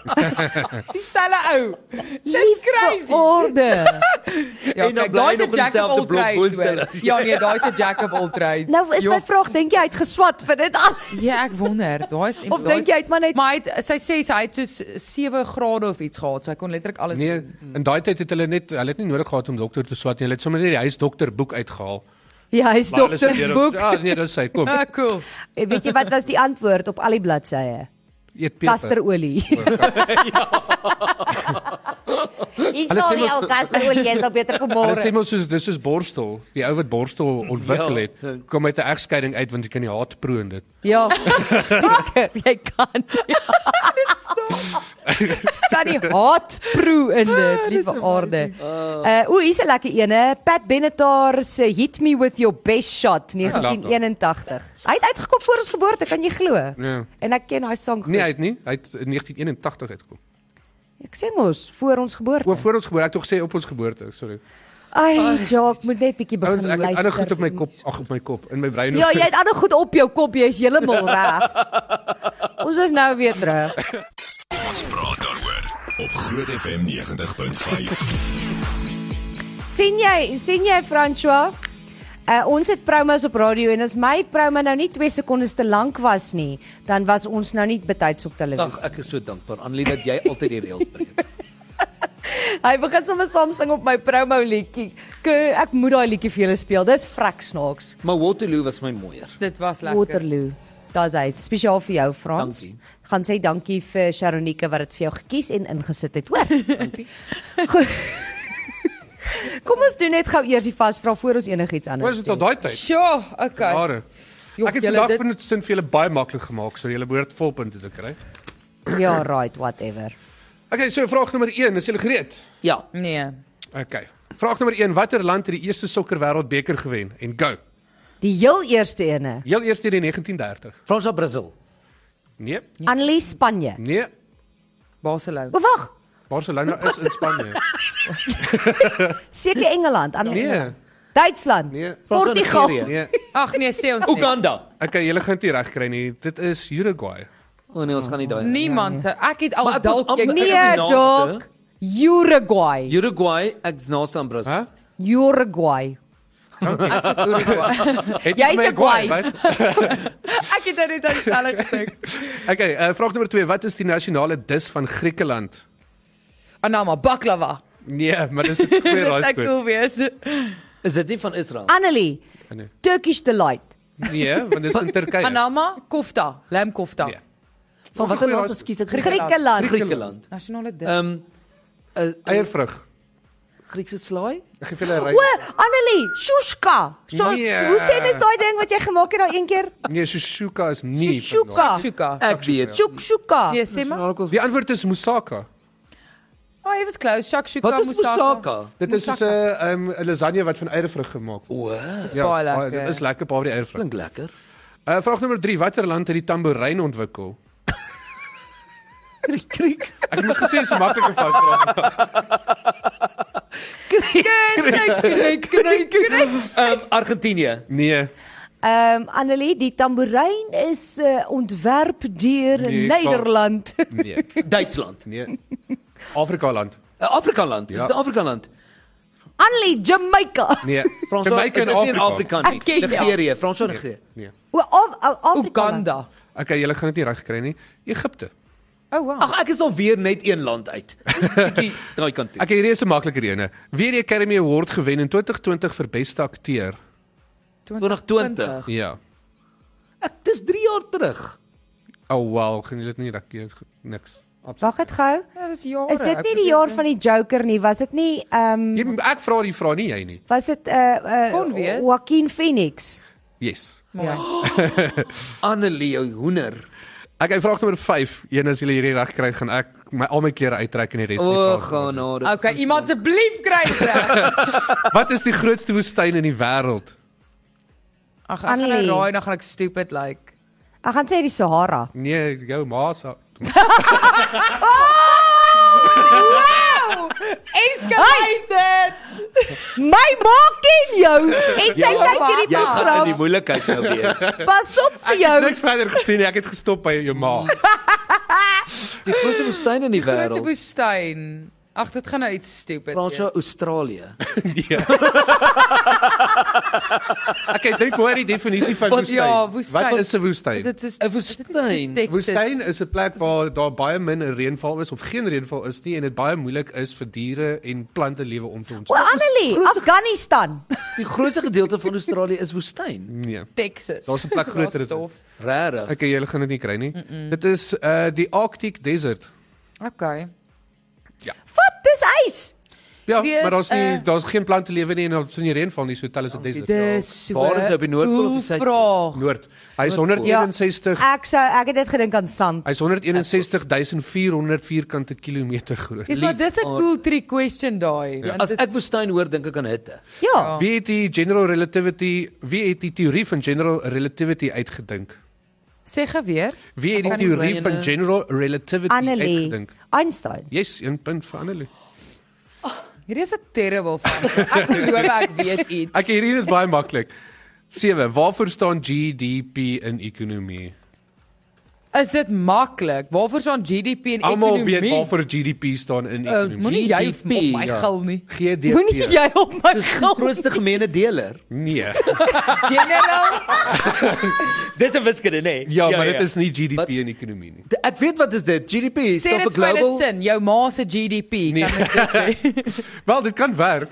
Dieselfde ou. Dis crazy. Orde. Ja, En kyk, nog in jack of all trades. Ja nee, daai's 'n jack of all trades. Nou is my Jo, vraag, dink jy hy het geswat vir dit al? Ja, ek wonder. Daai's Of dink jy hy het maar net Maar hy het, sy sê sy het soos 7 grade of iets gehad, so hy kon letterlik alles Nee, in daai tyd het hulle net hulle het nie nodig gehad om dokter te swat nie. Hulle het sommer net die huisdokter boek uitgehaal. Ja, hy's dokter boek. Ja, nee, dis hy. Kom. Ah, cool. En Weet jy wat was die antwoord op al die bladsye? Eet peper. Kasterolie. Is Hulle nou nie mos- al kasterolie is op beter Hulle sê mos soos dis soos borstel. Die ou wat borstel ontwikkel Ja. het, kom uit 'n egskeiding uit want jy kan nie haat proe in dit. Ja. Seker, jy kan. kan die haat proe in dit, liewe aarde. Uh o, hier's 'n lekker ene. Pat Benatar se Hit Me With Your Best Shot 1981. Hy het uitgekom voor ons geboorte, kan jy glo? Ja. En ek ken daai song goed. Nee, hy het nie. Hy het in 1981 uitgekom. Ek sê mos voor ons geboorte. O, voor ons geboorte. Ek het tog sê op ons geboorte. Sorry. Ai, Jock, moet net bietjie begin Ouens, ek het luister. ander goed op my kop, ag op my kop, in my brein. Ja, jy het ander goed op jou kop, jy's heeltemal reg. Ons is nou weer terug. Ons praat daaroor op Groot FM 90.5. sien jy, sien jy François? Uh, ons het promos op radio en as my promo nou nie 2 sekondes te lank was nie, dan was ons nou nie betyds op Ag, televisie. ek is so dankbaar Annelie dat jy altyd die reëls bring. Hy begin sommer saam sing op my promo liedjie. Ek moet daai liedjie vir julle speel. Dis vrek snaaks. Maar Waterloo was my mooier. Dit was lekker. Waterloo. Daar's hy, spesiaal vir jou Frans. Dankie. Gaan sê dankie vir Sharonike wat dit vir jou gekies en ingesit het, hoor. Dankie. Goed. Kom ons doen net gou eers die vasvra voor ons enigiets anders. Wat is dit al daai tyd? Sure, okay. Jare. Jo, Ek het vandag dit- van dit sin vir julle baie maklik gemaak, so julle behoort volpunte te kry. Ja, right, whatever. Okay, so vraag nommer 1, is julle gereed? Ja, Nee. Okay. Vraag nommer 1, watter land het die eerste sokker wêreldbeker gewen? En go. Die heel eerste ene. Heel eers in 1930. Fransa Brasil. Nee, Annelies Spanje. nee, Barcelona. O wag, Barcelona is in Spanje. seker Engeland, Annelies. Nee, Duitsland. nee, Portugal. Nee. Ag nee, sê ons. Uganda. Okay, julle gaan dit reg kry nie. Dit is Uruguay. O oh, nee, ons gaan nie daai. Niemand. sou- Ek het al dalk ek- Nee, die Jock. Uruguay. Uruguay, ek's naaste aan Brasil. Hæ? Uruguay. ek het Uruguay. Jy's 'n guai. Ek het dit aan dieselfde gedink. Okay, uh, vraag nommer 2, wat is die nasionale dis van Griekeland? Anama baklava. Nee, maar dis 'n goeie Dit sou cool wees. Is dit nie van Israel? Annelie. Nee. Turkish delight. Nee, want dis in Turkye. Anama kofta, lam kofta. Nee. Van watter land raais- ekskuus ek Griekeland. Griekeland. Nasionale ding. Ehm uh, Eiervrug. Griekse slaai? Ek gee vir julle 'n O. Annelie, shushka. So, Nee. Hoe sê mens daai ding wat jy gemaak het daai een keer? Nee, shushuka is nie. Shushuka. Shuka. Ek weet. Shukshuka. Nee, sê maar. Die antwoord is moussaka. Hy was close. Shakshuka Wat is moussaka? Dit is soos 'n um, 'n lasagne wat van eiervrug gemaak word. O, Dis baie lekker. Dit is lekker behalwe die eiervrug. klink lekker. Uh vraag nommer 3, watter land het die tamboerijn ontwikkel? Kriek kriek. Ek moes gesê dis 'n maklike vasvraag. Kriek kriek kriek. Ehm Argentinië. Nee, Ehm um, Annelie, die tamboerijn is uh, ontwerp deur Nee, Nederland. nee, Duitsland. nee. Afrika land. Uh, Afrika land. Is Ja. dit Afrika land? Annelie, Jamaica. Nee. Fransa Jamaica en in Afrika. Afrika nie. Ek ken jou. Nigerië, Nigerië. Nee. O, Af Af- Afrika. Uganda. Okay, julle gaan dit nie reg kry nie. Egipte. Oh wow. Ag ek is al weer net een land uit. Bietjie daai kant toe. Okay, hierdie is 'n makliker ene. Wie het die Academy Award gewen in 2020 vir beste akteur? 2020. Ja. Ek dis 3 jaar terug. Oh wow, gaan julle dit nie reg niks. Wag dit gou. Ja, dis jare. Is dit nie die jaar dink. van die Joker nie? Was dit nie ehm Jy, ek vra die vraag nie jy nie. was dit uh Kon uh wees. Joaquin Phoenix? Yes. Mooi. Annelie hoender. Ek okay, vraag nommer 5. Een as julle hierdie reg kry, gaan ek my al my klere uittrek en die res O, nie vrae gaan vra nie. nou. Okay, iemand asseblief kry dit. Wat is die grootste woestyn in die wêreld? Ag, ek gaan nou raai dan gaan ek stupid like. Ek gaan sê die Sahara. Nee, jou ma se Wow! Escalated. My ma ken jou en sy Ja, kyk hierdie Jy gaan in die program. moeilikheid nou wees. Pas op vir Ek het jou. niks verder gesien nie. Ek het gestop by jou ma. Die grootste woestyn in die Grootste wêreld. woestyn. Ag, dit gaan nou iets stupid. Fransja, wees. Australië. Nee. Ek het dink hoor die definisie van Wat- woestyn. ja, woestyn. Wat is 'n Is woestyn? dit soos 'n woestyn? Woestyn is 'n plek waar daar baie min reënval is of geen reënval is nie en dit baie moeilik is vir diere en plante lewe om te ontstaan. Annelie, Afghanistan. Die grootste gedeelte van Australië is woestyn. Nee. Texas. Daar's 'n plek groter as dit. Regtig. Okay, julle gaan dit nie kry nie. Mm -mm. Dit is uh die Arctic Desert. Okay. Wat? Dis ys. Ja, Die is, maar daar's nie eh, daar's geen plante lewe nie en daar's nie reënval nie, so tel is dit desert. Dis so. Waar is hy, op die Noordpool of die? Vraag. Noord. Hy's 161 Ek sou ek het dit gedink aan sand. Hy's 161400 vierkante kilometer groot. Dis maar dis 'n cool trick question daai. want As dit- ek woestyn hoor, dink ek aan hitte. Ja. Wie het die general relativity, wie het die teorie van general relativity uitgedink? Sê geweer. Wie het die teorie van general relativity Annelie, uitgedink? Einstein. Yes, 1 punt vir Annelie. Hierdie is 'n terrible van. Ek glo ek weet iets. Ek hierdie is baie maklik. 7. Waarvoor staan GDP in ekonomie? Is dit maklik? Waarvoor staan GDP en Almal ekonomie? weet waarvoor GDP staan in Uh, ekonomie. Moenie jy op my ja. gil nie. GDP. Moenie jy op my Die gil. grootste gemene deler. Nee. General. Dis 'n wiskunde, nê? Ja, maar dit is nie GDP Wat? in ekonomie nie. Ek weet wat is dit? GDP Sê staan dit vir vir 'n global. sin. Jou ma se GDP. Nee. Kan dit sê? Wel, dit kan werk.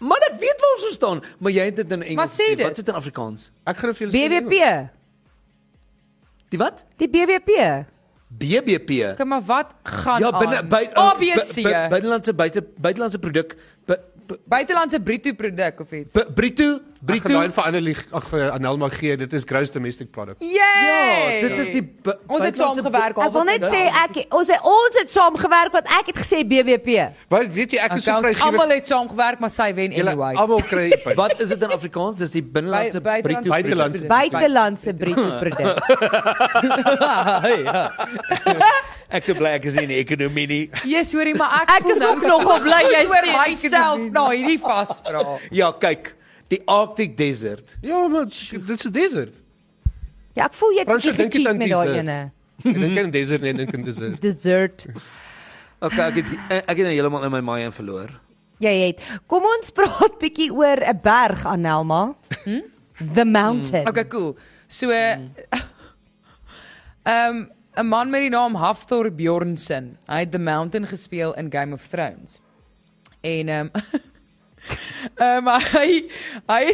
Maar ek weet waar ons staan, maar jy het dit in Engels. sê gesê. dit. Wat is dit in Afrikaans? Ek gaan vir julle sê BBP. Die wat? Die BBP. BBP. Kom maar wat gaan Ja, binne aan? by ABC. buitelandse buite buitelandse produk bu- bu- Buitelandse bruto produk of iets. bu- bruto Ek gaan daai vir Annelie ag vir Anelma gee. Dit is gross domestic product. Yay! Ja, dit is die Ons het buitelandse saamgewerk Ek wil net sê ek ons het ons het saamgewerk want ek het gesê BBP. Wat weet jy, ek is so Okay, ons vrygewig. almal het saamgewerk, maar sy wen anyway. almal kry. Wat is dit in Afrikaans? Dis die binnelandse By- bruto buitelandse-. Buitelandse bruto produk. ja. Ek sou bly ek is in die ekonomie nie. Yes, hoorie, maar ek Ek is nou ook nogal bly jy's nie in myself na hierdie vasvra. Ja, kyk. Die Arctic Desert. Ja, maar dit is 'n desert. Ja, ek voel jy het Fransjo, bietjie dink jy gecheat aan met daai ene. Ek dink aan desert nee, dink aan desert. Dessert. Okay, ek het ek het nou heeltemal in my mind verloor. Jy het. Kom ons praat bietjie oor 'n berg Anelma. Hm? The mountain. Okay, cool. So ehm um, 'n man met die naam Hafthor Bjornsson. Hy het The Mountain gespeel in Game of Thrones. En ehm um, ehm um, hy hy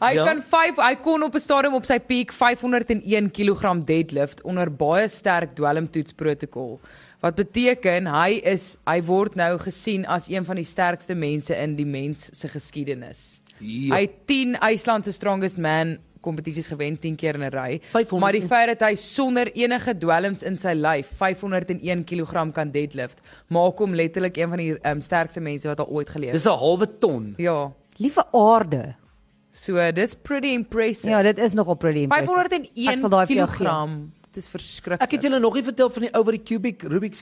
hy Ja? kan 5 hy kon op 'n stadium op sy peak 501 kg deadlift onder baie sterk dwelmtoets protokol. Wat beteken hy is hy word nou gesien as een van die sterkste mense in die mens se geskiedenis. Ja. Hy het 10 IJsland se strongest man kompetisies gewen 10 keer in 'n ry. 500 Maar die feit dat hy sonder enige dwelms in sy lyf 501 kg kan deadlift, maak hom letterlik een van die um, sterkste mense wat al ooit geleef het. Dis 'n halwe ton. Ja. Liewe aarde. So dis pretty impressive. Ja, dit is nogal pretty impressive. Ek 501 sal daai vir jou kg. Dit is verskriklik. Ek het julle nog nie vertel van die ou wat die cubic Rubik's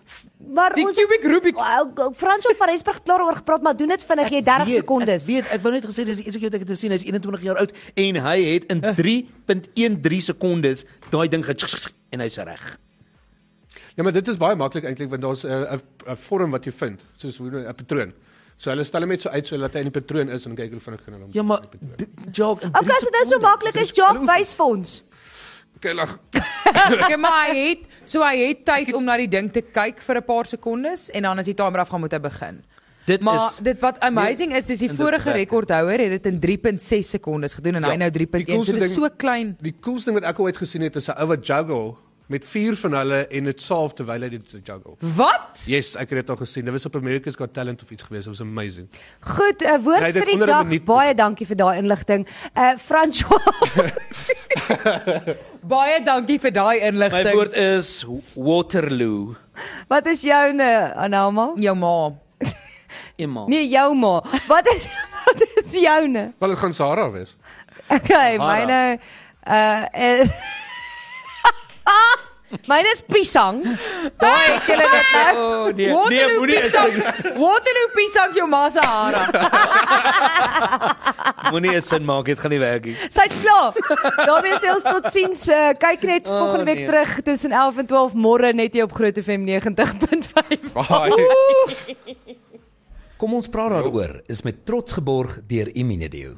Maar die ons cubic Rubik. Well, Frans van Rensburg het klaar oor gepraat, maar doen dit vinnig, jy het 30 weet, sekondes. Ek weet, ek wou net gesê dis die eerste keer wat ek dit sien. Hy's 21 jaar oud en hy het in 3.13 sekondes daai ding ge en hy's reg. Ja, maar dit is baie maklik eintlik want daar's 'n 'n vorm wat jy vind, soos hoe 'n patroon. So hulle stel hom net so uit so dat hy in die patroon is en dan kyk hulle vinnig kan hulle hom. Ja, maar 3 Okay, so dit is so maklik is Jock wys vir ons. Okay, lag. Okay, maar hy het so hy het tyd om na die ding te kyk vir 'n paar sekondes en dan as die timer afgaan moet hy begin. Dit Maar is dit wat amazing is, dis die vorige rekordhouer het dit in 3.6 sekondes gedoen en Ja, hy nou die 3.1. coolste So dit is ding- so klein. Die coolste ding wat ek al ooit gesien het is 'n ou wat juggle met vier van hulle en dit salf terwyl hy dit juggle. Wat? Yes, ek het dit al gesien. Dit was op America's Got Talent of iets gewees. It was amazing. Goed, 'n woord Jy het dit vir die 'n dag. minuut Baie dankie vir daai inligting. Uh François. Baie dankie vir daai My inligting. woord is Waterloo. Wat is joune, Anelma? jou ma. Emma. Nee, jou ma. Wat is wat is joune? Wel, dit gaan Sarah wees. Okay, Hara. myne uh is Myne is Pisang. Daai het julle dit nou. Oh nee, nee, Waterloo moenie Pisang. is Waterloo Pisang jou ma se hare. moenie 'n sin maak, dit gaan nie werk nie. Sy's klaar. daarmee sê ons totsiens. Uh, kyk net Oh, volgende week nee. terug tussen 11 en 12 môre net hier op Groot FM 90.5. Bye. Kom ons praat daaroor is met trots geborg deur Imunedio.